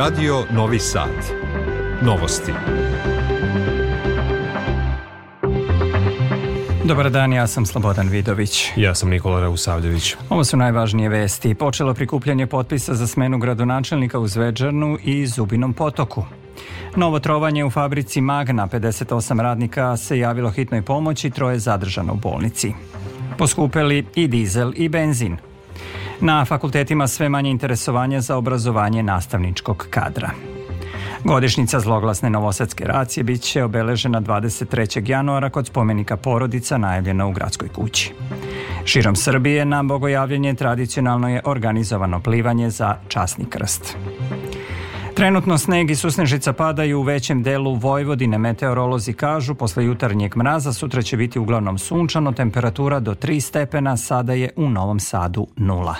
Radio Novi Sad. Novosti. Dobar dan, ja sam Slobodan Vidović. Ja sam Nikola Rausavljević. Ovo su najvažnije vesti. Počelo prikupljanje potpisa za smenu gradonačelnika u Zveđarnu i Zubinom potoku. Novo trovanje u fabrici Magna, 58 radnika se javilo hitnoj pomoći, troje zadržano u bolnici. Poskupeli i dizel i benzin – Na fakultetima sve manje interesovanja za obrazovanje nastavničkog kadra. Godišnjica zloglasne novosadske racije bit će obeležena 23. januara kod spomenika porodica najavljena u gradskoj kući. Širom Srbije na bogojavljenje tradicionalno je organizovano plivanje za časni krst. Trenutno sneg i susnežica padaju u većem delu Vojvodine. Meteorolozi kažu posle jutarnjeg mraza sutra će biti uglavnom sunčano, temperatura do 3 stepena, sada je u Novom Sadu 0.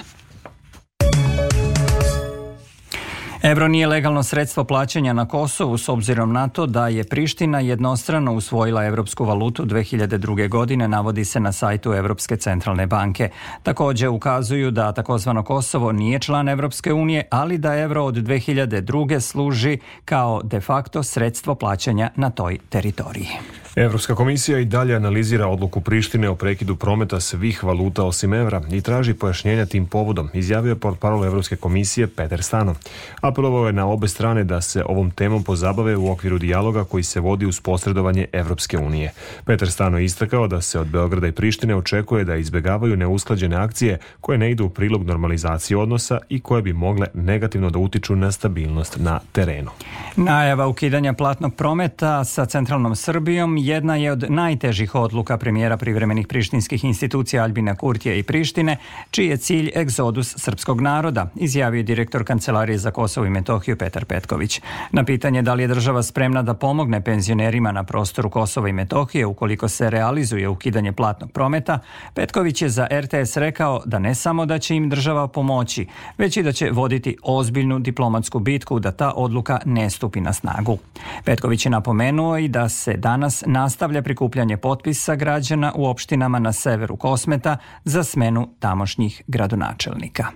Evro nije legalno sredstvo plaćanja na Kosovu s obzirom na to da je Priština jednostrano usvojila evropsku valutu 2002. godine, navodi se na sajtu Evropske centralne banke. Takođe ukazuju da takozvano Kosovo nije član Evropske unije, ali da evro od 2002. služi kao de facto sredstvo plaćanja na toj teritoriji. Evropska komisija i dalje analizira odluku Prištine o prekidu prometa svih valuta osim evra i traži pojašnjenja tim povodom, izjavio je portparol Evropske komisije Peter Stano. Apelovao je na obe strane da se ovom temom pozabave u okviru dijaloga koji se vodi uz posredovanje Evropske unije. Peter Stano je istakao da se od Beograda i Prištine očekuje da izbegavaju neusklađene akcije koje ne idu u prilog normalizaciji odnosa i koje bi mogle negativno da utiču na stabilnost na terenu. Najava ukidanja platnog prometa sa centralnom Srbijom jedna je od najtežih odluka premijera privremenih prištinskih institucija Albina Kurtija i Prištine, čiji je cilj egzodus srpskog naroda, izjavio je direktor Kancelarije za Kosovo i Metohiju Petar Petković. Na pitanje da li je država spremna da pomogne penzionerima na prostoru Kosova i Metohije ukoliko se realizuje ukidanje platnog prometa, Petković je za RTS rekao da ne samo da će im država pomoći, već i da će voditi ozbiljnu diplomatsku bitku da ta odluka ne stupi na snagu. Petković je napomenuo i da se danas nastavlja prikupljanje potpisa građana u opštinama na severu Kosmeta za smenu tamošnjih gradonačelnika.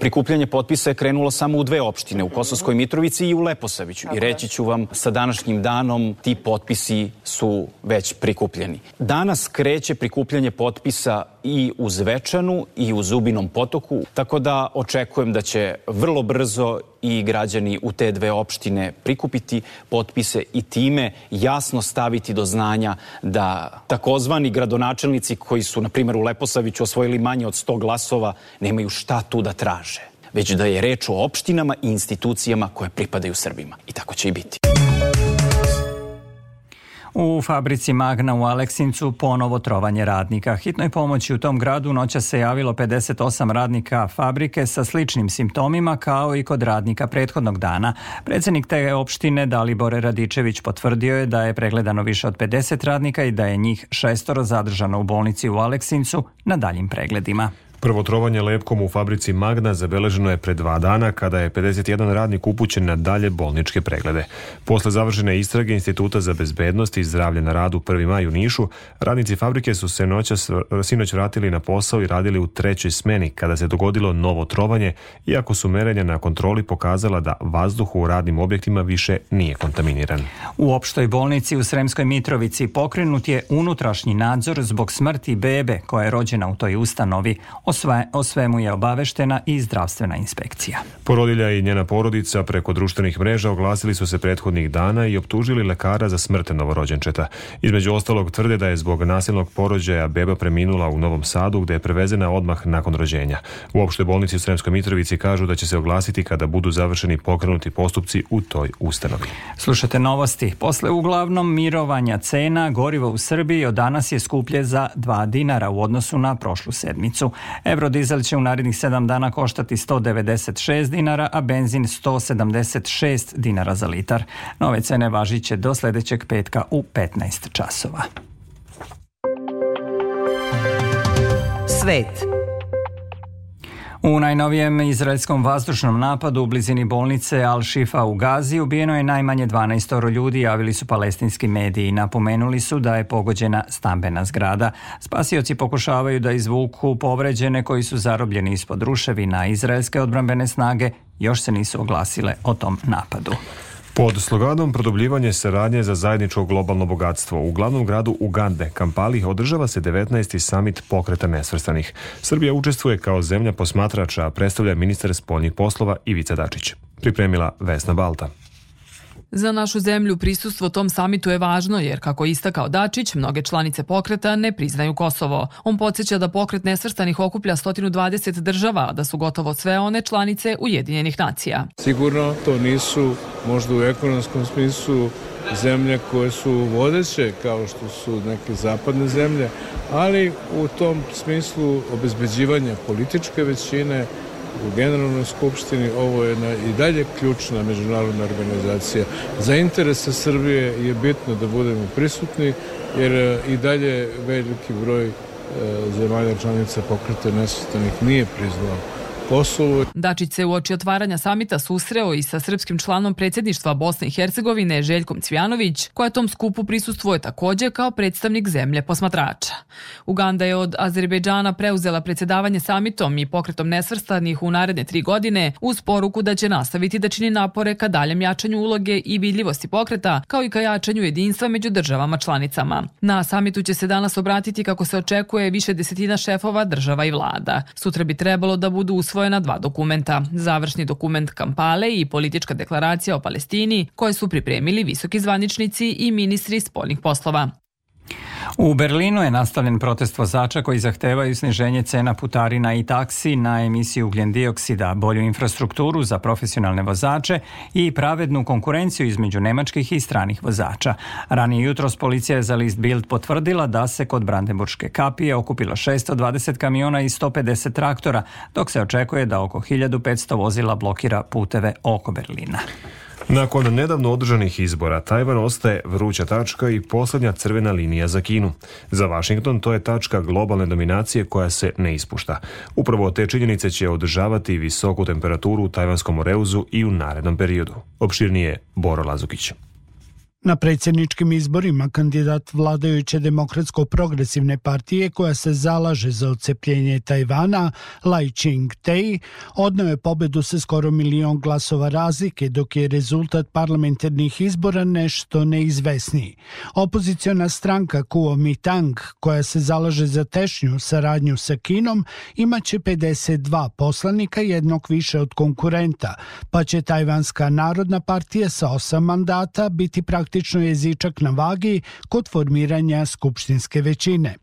Prikupljanje potpisa je krenulo samo u dve opštine, u Kosovskoj Mitrovici i u Leposaviću. I reći ću vam, sa današnjim danom ti potpisi su već prikupljeni. Danas kreće prikupljanje potpisa i u Zvečanu i u Zubinom potoku, tako da očekujem da će vrlo brzo i građani u te dve opštine prikupiti potpise i time jasno staviti do znanja da takozvani gradonačelnici koji su, na primjer, u Leposaviću osvojili manje od 100 glasova, nemaju šta tu da traže, već da je reč o opštinama i institucijama koje pripadaju Srbima. I tako će i biti. U fabrici Magna u Aleksincu ponovo trovanje radnika. Hitnoj pomoći u tom gradu noća se javilo 58 radnika fabrike sa sličnim simptomima kao i kod radnika prethodnog dana. Predsednik te opštine Dalibor Radičević potvrdio je da je pregledano više od 50 radnika i da je njih šestoro zadržano u bolnici u Aleksincu na daljim pregledima. Prvo trovanje lepkom u fabrici Magna zabeleženo je pre dva dana kada je 51 radnik upućen na dalje bolničke preglede. Posle završene istrage Instituta za bezbednost i zdravlje na radu 1. maj u Nišu, radnici fabrike su se noća, sinoć vratili na posao i radili u trećoj smeni kada se dogodilo novo trovanje, iako su merenja na kontroli pokazala da vazduh u radnim objektima više nije kontaminiran. U opštoj bolnici u Sremskoj Mitrovici pokrenut je unutrašnji nadzor zbog smrti bebe koja je rođena u toj ustanovi. O, sve, o svemu je obaveštena i zdravstvena inspekcija. Porodilja i njena porodica preko društvenih mreža oglasili su se prethodnih dana i optužili lekara za smrte novorođenčeta. Između ostalog tvrde da je zbog nasilnog porođaja beba preminula u Novom Sadu gde je prevezena odmah nakon rođenja. U opštoj bolnici u Sremskoj Mitrovici kažu da će se oglasiti kada budu završeni pokrenuti postupci u toj ustanovi. Slušate novosti. Posle uglavnom mirovanja cena goriva u Srbiji od danas je skuplje za 2 dinara u odnosu na prošlu sedmicu. Evrodizel će u narednih 7 dana koštati 196 dinara, a benzin 176 dinara za litar. Nove cene važiće do sledećeg petka u 15 časova. Svet. U najnovijem izraelskom vazdušnom napadu u blizini bolnice Al-Shifa u Gazi ubijeno je najmanje 12 ljudi, javili su palestinski mediji. Napomenuli su da je pogođena stambena zgrada. Spasioci pokušavaju da izvuku povređene koji su zarobljeni ispod ruševina. Izraelske odbrambene snage još se nisu oglasile o tom napadu. Pod sloganom produbljivanje saradnje za zajedničko globalno bogatstvo u glavnom gradu Ugande, Kampali, održava se 19. samit pokreta nesvrstanih. Srbija učestvuje kao zemlja posmatrača, a predstavlja ministar spoljnih poslova Ivica Dačić. Pripremila Vesna Balta. Za našu zemlju prisustvo tom samitu je važno jer, kako je istakao Dačić, mnoge članice pokreta ne priznaju Kosovo. On podsjeća da pokret nesvrstanih okuplja 120 država, da su gotovo sve one članice Ujedinjenih nacija. Sigurno to nisu možda u ekonomskom smislu zemlje koje su vodeće kao što su neke zapadne zemlje, ali u tom smislu obezbeđivanja političke većine u Generalnoj skupštini, ovo je na, i dalje ključna međunarodna organizacija. Za interese Srbije je bitno da budemo prisutni, jer e, i dalje veliki broj e, zemalja članica pokreta nesvestanih nije priznao Kosovu. Dačić se u oči otvaranja samita susreo i sa srpskim članom predsjedništva Bosne i Hercegovine Željkom Cvjanović, koja tom skupu prisustvuje takođe kao predstavnik zemlje posmatrača. Uganda je od Azerbejdžana preuzela predsedavanje samitom i pokretom nesvrstanih u naredne tri godine uz poruku da će nastaviti da čini napore ka daljem jačanju uloge i vidljivosti pokreta, kao i ka jačanju jedinstva među državama članicama. Na samitu će se danas obratiti kako se očekuje više desetina šefova država i vlada. Sutra bi trebalo da budu usvojeni usvojena dva dokumenta, završni dokument Kampale i politička deklaracija o Palestini, koje su pripremili visoki zvaničnici i ministri spoljnih poslova. U Berlinu je nastavljen protest vozača koji zahtevaju sniženje cena putarina i taksi na emisiju ugljen dioksida, bolju infrastrukturu za profesionalne vozače i pravednu konkurenciju između nemačkih i stranih vozača. Ranije jutros policija je za list Bild potvrdila da se kod Brandenburške kapije okupilo 620 kamiona i 150 traktora, dok se očekuje da oko 1500 vozila blokira puteve oko Berlina. Nakon nedavno održanih izbora, Tajvan ostaje vruća tačka i poslednja crvena linija za Kinu. Za Washington to je tačka globalne dominacije koja se ne ispušta. Upravo te činjenice će održavati visoku temperaturu u tajvanskom oreuzu i u narednom periodu. Opširnije Boro Lazukić. Na predsjedničkim izborima kandidat vladajuće demokratsko-progresivne partije koja se zalaže za ocepljenje Tajvana, Lai Ching-tei, odneo je pobedu sa skoro milion glasova razlike, dok je rezultat parlamentarnih izbora nešto neizvesniji. Opoziciona stranka Kuomintang, koja se zalaže za tešnju saradnju sa Kinom, imaće 52 poslanika, jednog više od konkurenta, pa će Tajvanska narodna partija sa osam mandata biti praktično praktično jezičak na vagi kod formiranja skupštinske većine.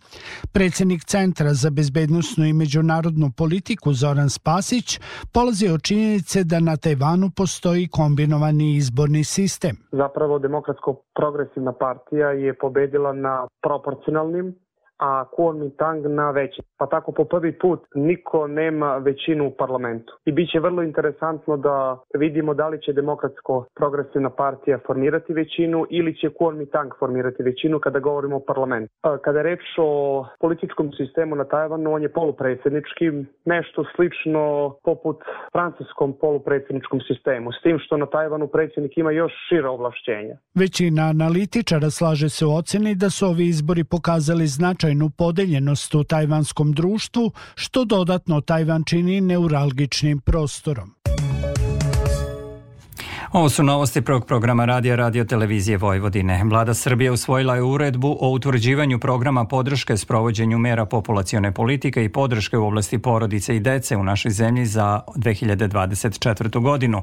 Predsednik Centra za bezbednostnu i međunarodnu politiku Zoran Spasić polazi od činjenice da na Tajvanu postoji kombinovani izborni sistem. Zapravo Demokratsko progresivna partija je pobedila na proporcionalnim a Kuomintang na veći. Pa tako po prvi put niko nema većinu u parlamentu. I bit će vrlo interesantno da vidimo da li će demokratsko progresivna partija formirati većinu ili će Kuomintang formirati većinu kada govorimo o parlamentu. E, kada je reč o političkom sistemu na Tajvanu, on je polupredsjednički, nešto slično poput francuskom polupredsjedničkom sistemu, s tim što na Tajvanu predsednik ima još šira ovlašćenja. Većina analitičara slaže se u oceni da su ovi izbori pokazali značaj značajnu podeljenost u tajvanskom društvu, što dodatno Tajvan čini neuralgičnim prostorom. Ovo su novosti prvog programa Radija Radio Televizije Vojvodine. Vlada Srbije usvojila je uredbu o utvrđivanju programa podrške sprovođenju mera populacione politike i podrške u oblasti porodice i dece u našoj zemlji za 2024. godinu.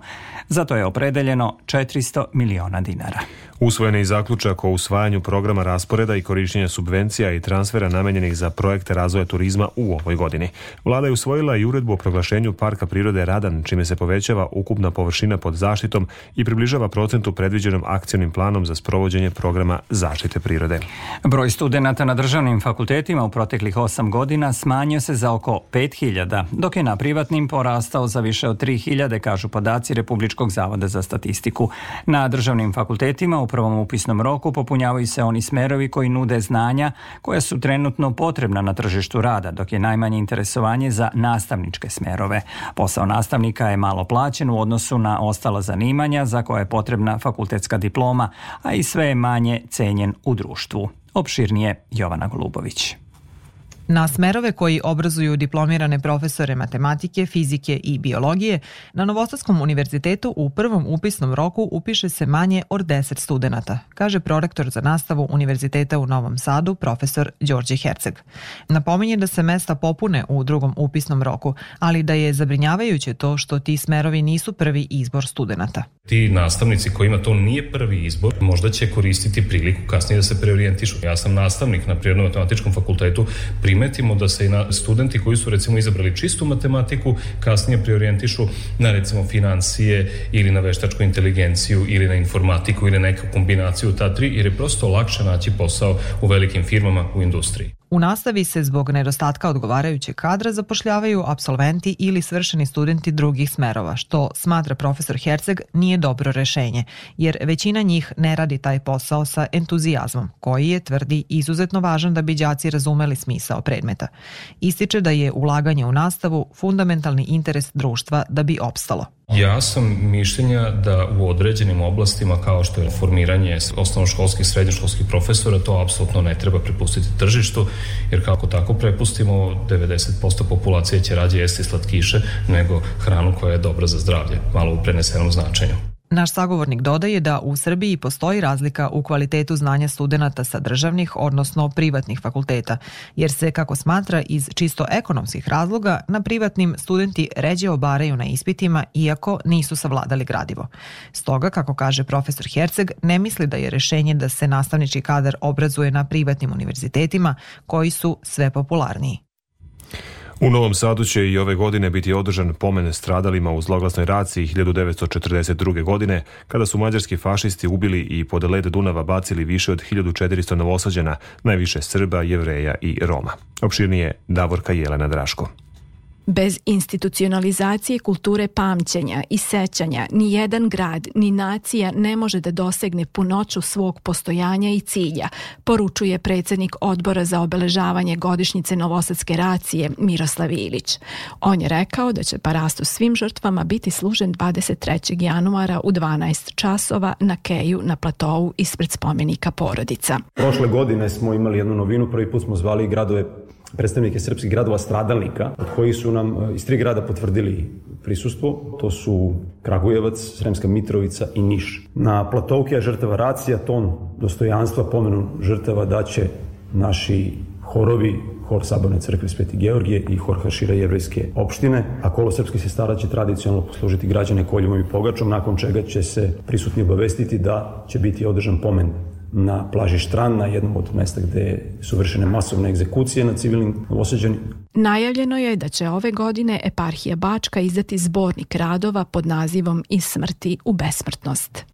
Zato je opredeljeno 400 miliona dinara. Usvojen je i zaključak o usvajanju programa rasporeda i korišćenja subvencija i transfera namenjenih za projekte razvoja turizma u ovoj godini. Vlada je usvojila i uredbu o proglašenju Parka prirode Radan, čime se povećava ukupna površina pod zaštitom i približava procentu predviđenom akcionim planom za sprovođenje programa zaštite prirode. Broj studenta na državnim fakultetima u proteklih 8 godina smanjio se za oko 5000, dok je na privatnim porastao za više od 3000, kažu podaci Republičkog zavoda za statistiku. Na državnim fakultetima u prvom upisnom roku popunjavaju se oni smerovi koji nude znanja koja su trenutno potrebna na tržištu rada, dok je najmanje interesovanje za nastavničke smerove. Posao nastavnika je malo plaćen u odnosu na ostala zanimanja za koja je potrebna fakultetska diploma, a i sve je manje cenjen u društvu. Opširnije Jovana Golubović. Na smerove koji obrazuju diplomirane profesore matematike, fizike i biologije, na Novosadskom univerzitetu u prvom upisnom roku upiše se manje od 10 studenta, kaže prorektor za nastavu Univerziteta u Novom Sadu, profesor Đorđe Herceg. Napominje da se mesta popune u drugom upisnom roku, ali da je zabrinjavajuće to što ti smerovi nisu prvi izbor studenta. Ti nastavnici kojima to nije prvi izbor, možda će koristiti priliku kasnije da se preorijentišu. Ja sam nastavnik na Prirodno-matematičkom fakultetu pri primetimo da se i na studenti koji su recimo izabrali čistu matematiku kasnije preorijentišu na recimo financije ili na veštačku inteligenciju ili na informatiku ili neku kombinaciju ta tri jer je prosto lakše naći posao u velikim firmama u industriji. U nastavi se zbog nedostatka odgovarajućeg kadra zapošljavaju absolventi ili svršeni studenti drugih smerova, što smatra profesor Herceg nije dobro rešenje, jer većina njih ne radi taj posao sa entuzijazmom, koji je, tvrdi, izuzetno važan da bi đaci razumeli smisao predmeta. Ističe da je ulaganje u nastavu fundamentalni interes društva da bi opstalo. Ja sam mišljenja da u određenim oblastima kao što je formiranje osnovnoškolskih, srednjoškolskih profesora to apsolutno ne treba prepustiti tržištu jer kako tako prepustimo 90% populacije će rađe jesti slatkiše nego hranu koja je dobra za zdravlje, malo u prenesenom značenju. Naš sagovornik dodaje da u Srbiji postoji razlika u kvalitetu znanja studenta sa državnih, odnosno privatnih fakulteta, jer se, kako smatra, iz čisto ekonomskih razloga na privatnim studenti ređe obaraju na ispitima iako nisu savladali gradivo. Stoga, kako kaže profesor Herceg, ne misli da je rešenje da se nastavnički kadar obrazuje na privatnim univerzitetima koji su sve popularniji. U Novom Sadu će i ove godine biti održan pomen stradalima u zloglasnoj raci 1942. godine, kada su mađarski fašisti ubili i pod led Dunava bacili više od 1400 novosađana, najviše Srba, Jevreja i Roma. Opširnije Davorka Jelena Draško. Bez institucionalizacije kulture pamćenja i sećanja ni jedan grad ni nacija ne može da dosegne punoću svog postojanja i cilja, poručuje predsednik odbora za obeležavanje godišnjice Novosadske racije Miroslav Ilić. On je rekao da će parastu svim žrtvama biti služen 23. januara u 12 časova na Keju na platovu ispred spomenika porodica. Prošle godine smo imali jednu novinu, prvi put smo zvali gradove predstavnike srpskih gradova stradalnika, od kojih su nam e, iz tri grada potvrdili prisustvo. To su Kragujevac, Sremska Mitrovica i Niš. Na platovke žrtava racija ton dostojanstva pomenu žrtava da će naši horovi hor Sabane crkve Sveti Georgije i hor Hašira jevrejske opštine, a kolo srpskih sestara će tradicionalno poslužiti građane koljom i pogačom, nakon čega će se prisutni obavestiti da će biti održan pomen na plaži Štran, na jednom od mesta gde su vršene masovne egzekucije na civilnim oseđanima. Najavljeno je da će ove godine eparhija Bačka izdati zbornik radova pod nazivom Iz smrti u besmrtnost.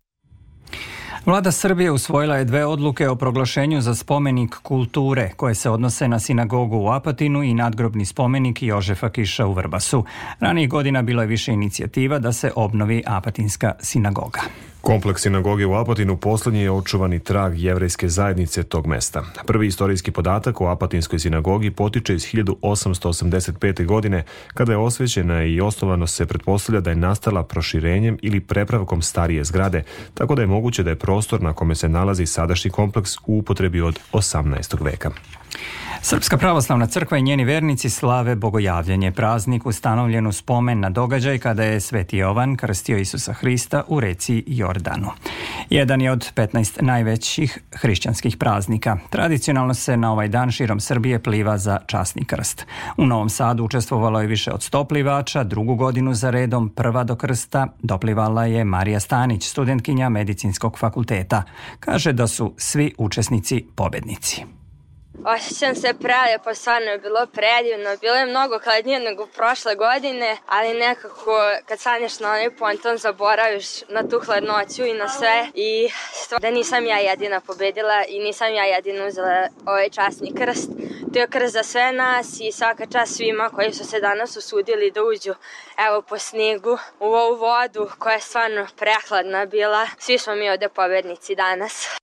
Vlada Srbije usvojila je dve odluke o proglašenju za spomenik kulture koje se odnose na sinagogu u Apatinu i nadgrobni spomenik Jožefa Kiša u Vrbasu. Ranijih godina bilo je više inicijativa da se obnovi Apatinska sinagoga. Kompleks sinagoge u Apatinu poslednji je očuvani trag jevrejske zajednice tog mesta. Prvi istorijski podatak o Apatinskoj sinagogi potiče iz 1885. godine, kada je osvećena i osnovano se pretpostavlja da je nastala proširenjem ili prepravkom starije zgrade, tako da je moguće da je prostor na kome se nalazi sadašnji kompleks u upotrebi od 18. veka. Srpska pravoslavna crkva i njeni vernici slave bogojavljenje praznik ustanovljen u spomen na događaj kada je Sveti Jovan krstio Isusa Hrista u reci Jordanu. Jedan je od 15 najvećih hrišćanskih praznika. Tradicionalno se na ovaj dan širom Srbije pliva za časni krst. U Novom Sadu učestvovalo je više od 100 plivača, drugu godinu za redom prva do krsta doplivala je Marija Stanić, studentkinja Medicinskog fakulteta. Kaže da su svi učesnici pobednici. Osjećam se prelepo, pa stvarno je bilo predivno. Bilo je mnogo hladnije nego prošle godine, ali nekako kad sanješ na onaj ponton zaboraviš na tu hladnoću i na sve. I stvarno da nisam ja jedina pobedila i nisam ja jedina uzela ovaj časni krst. To je krst za sve nas i svaka čast svima koji su se danas usudili da uđu evo po snegu u ovu vodu koja je stvarno prehladna bila. Svi smo mi ovde pobednici danas.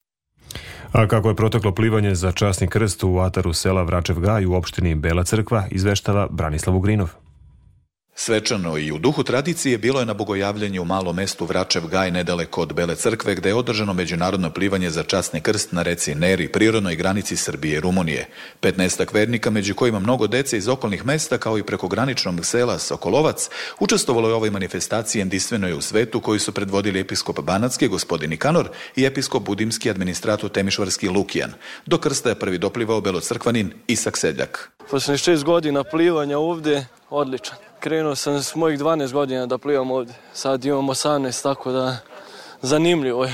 A kako je proteklo plivanje za časni krst u ataru sela Vračev Gaj u opštini Bela crkva, izveštava Branislav Ugrinov. Svečano i u duhu tradicije bilo je na bogojavljenju u malom mestu Vračev Gaj nedaleko od Bele crkve gde je održano međunarodno plivanje za časni krst na reci Neri, prirodnoj granici Srbije i Rumunije. 15 vernika, među kojima mnogo dece iz okolnih mesta kao i prekograničnog sela Sokolovac, učestvovalo je ovoj manifestaciji jedinstvenoj u svetu koju su predvodili episkop Banatski gospodin Nikanor i episkop Budimski administrator Temišvarski Lukijan. Do krsta je prvi doplivao belocrkvanin Isak Seljak. Posle 6 godina plivanja ovde, odličan krenuo sam s mojih 12 godina da plivam ovde. Sad imam 18, tako da zanimljivo je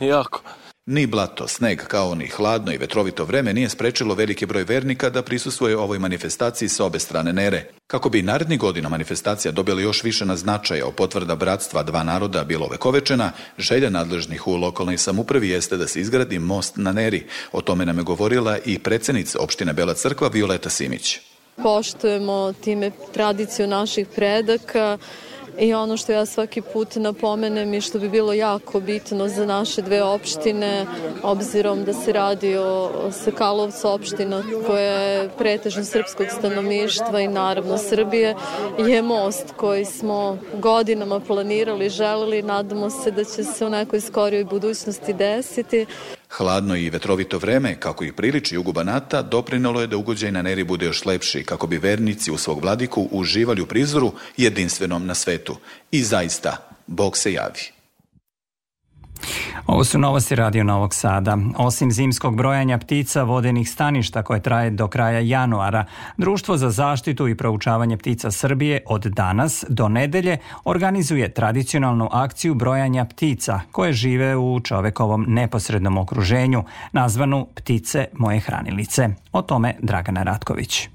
jako. Ni blato, sneg, kao ni hladno i vetrovito vreme nije sprečilo veliki broj vernika da prisustvuje ovoj manifestaciji sa obe strane Nere. Kako bi naredni narednih godina manifestacija dobila još više na značaja o potvrda bratstva dva naroda bilo vekovečena, želja nadležnih u lokalnoj samupravi jeste da se izgradi most na Neri. O tome nam je govorila i predsednica opštine Bela crkva Violeta Simić poštujemo time tradiciju naših predaka i ono što ja svaki put napomenem i što bi bilo jako bitno za naše dve opštine, obzirom da se radi o Sakalovcu opština koja je pretežno srpskog stanovništva i naravno Srbije, je most koji smo godinama planirali, želeli, nadamo se da će se u nekoj skorijoj budućnosti desiti. Hladno i vetrovito vreme, kako i priliči jugu Banata, doprinalo je da ugođaj na Neri bude još lepši, kako bi vernici u svog vladiku uživali u prizoru jedinstvenom na svetu. I zaista, Bog se javi. Ovo su novosti Radio Novog Sada. Osim zimskog brojanja ptica vodenih staništa koje traje do kraja januara, Društvo za zaštitu i proučavanje ptica Srbije od danas do nedelje organizuje tradicionalnu akciju brojanja ptica koje žive u čovekovom neposrednom okruženju, nazvanu Ptice moje hranilice. O tome Dragana Ratković.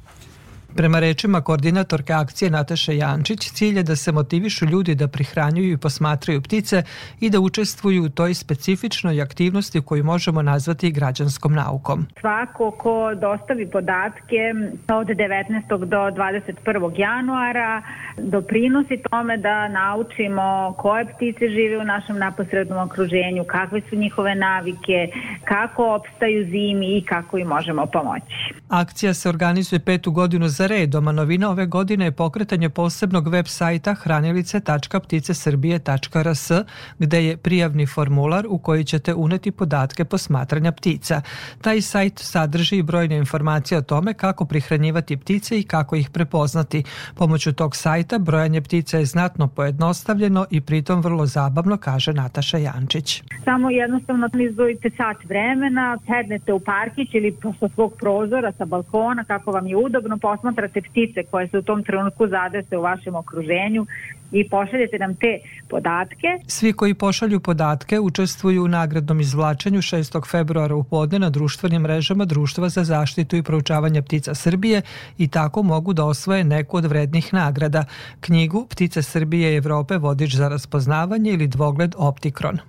Prema rečima koordinatorke akcije Nataše Jančić, cilj je da se motivišu ljudi da prihranjuju i posmatraju ptice i da učestvuju u toj specifičnoj aktivnosti koju možemo nazvati građanskom naukom. Svako ko dostavi podatke od 19. do 21. januara doprinosi tome da naučimo koje ptice žive u našem naposrednom okruženju, kakve su njihove navike, kako opstaju zimi i kako im možemo pomoći. Akcija se organizuje petu godinu za redom, a novina ove godine je pokretanje posebnog web sajta hranilice.pticesrbije.rs gde je prijavni formular u koji ćete uneti podatke posmatranja ptica. Taj sajt sadrži i brojne informacije o tome kako prihranjivati ptice i kako ih prepoznati. Pomoću tog sajta brojanje ptica je znatno pojednostavljeno i pritom vrlo zabavno, kaže Nataša Jančić. Samo jednostavno izdvojite sat vremena, sednete u parkić ili sa svog prozora sa sa balkona, kako vam je udobno, posmatrate ptice koje se u tom trenutku zadese u vašem okruženju i pošaljete nam te podatke. Svi koji pošalju podatke učestvuju u nagradnom izvlačenju 6. februara u podne na društvenim mrežama Društva za zaštitu i proučavanje ptica Srbije i tako mogu da osvoje neku od vrednih nagrada. Knjigu Ptice Srbije i Evrope vodič za raspoznavanje ili dvogled Optikron.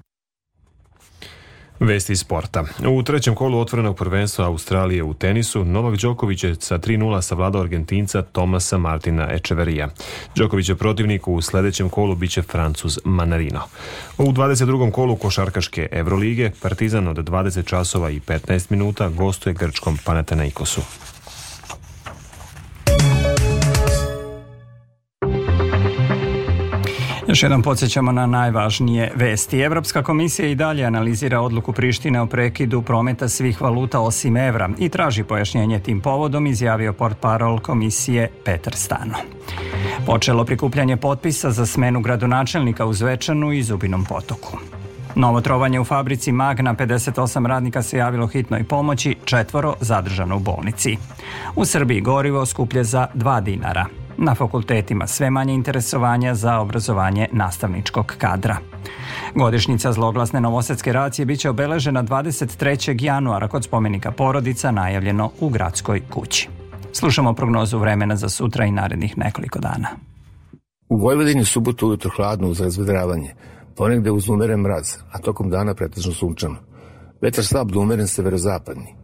Vesti iz sporta. U trećem kolu otvorenog prvenstva Australije u tenisu Novak Đoković je sa 3-0 savladao Argentinca Tomasa Martina Echeverija. Đoković je protivnik u sledećem kolu biće Francuz Manarino. U 22. kolu košarkaške Evrolige Partizan od 20 časova i 15 minuta gostuje grčkom Panathinaikosu. Još jednom podsjećamo na najvažnije vesti. Evropska komisija i dalje analizira odluku Prištine o prekidu prometa svih valuta osim evra i traži pojašnjenje tim povodom, izjavio port parol komisije Petar Stano. Počelo prikupljanje potpisa za smenu gradonačelnika u Zvečanu i Zubinom potoku. Novo trovanje u fabrici Magna, 58 radnika se javilo hitnoj pomoći, četvoro zadržano u bolnici. U Srbiji gorivo skuplje za 2 dinara. Na fakultetima sve manje interesovanja za obrazovanje nastavničkog kadra. Godišnjica zloglasne novosadske racije biće obeležena 23. januara kod spomenika porodica najavljeno u gradskoj kući. Slušamo prognozu vremena za sutra i narednih nekoliko dana. U Vojvodini subotu ujutro hladno uz razvedravanje, ponegde uz umeren mraz, a tokom dana pretežno sunčano. Vetar slab do umeren severozapadni.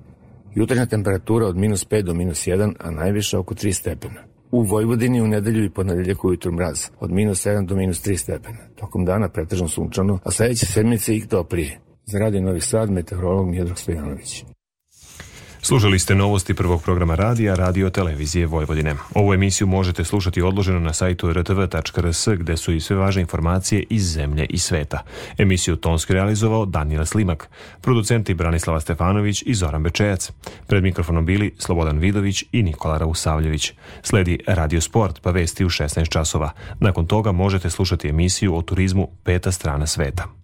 Jutarnja temperatura od minus 5 do minus 1, a najviše oko 3 stepena. U Vojvodini u nedelju i ponedeljak ujutru mraz, od minus 7 do minus 3 stepena. Tokom dana pretežno sunčano, a sledeće sedmice i toplije. Za Radio Novi Sad, meteorolog Mjedrog Stojanović. Slušali ste novosti prvog programa radija Radio Televizije Vojvodine. Ovu emisiju možete slušati odloženo na sajtu rtv.rs gde su i sve važne informacije iz zemlje i sveta. Emisiju tonski realizovao Danijel Slimak, producenti Branislava Stefanović i Zoran Bečejac. Pred mikrofonom bili Slobodan Vidović i Nikola Rausavljević. Sledi Radio Sport pa vesti u 16 časova. Nakon toga možete slušati emisiju o turizmu Peta strana sveta.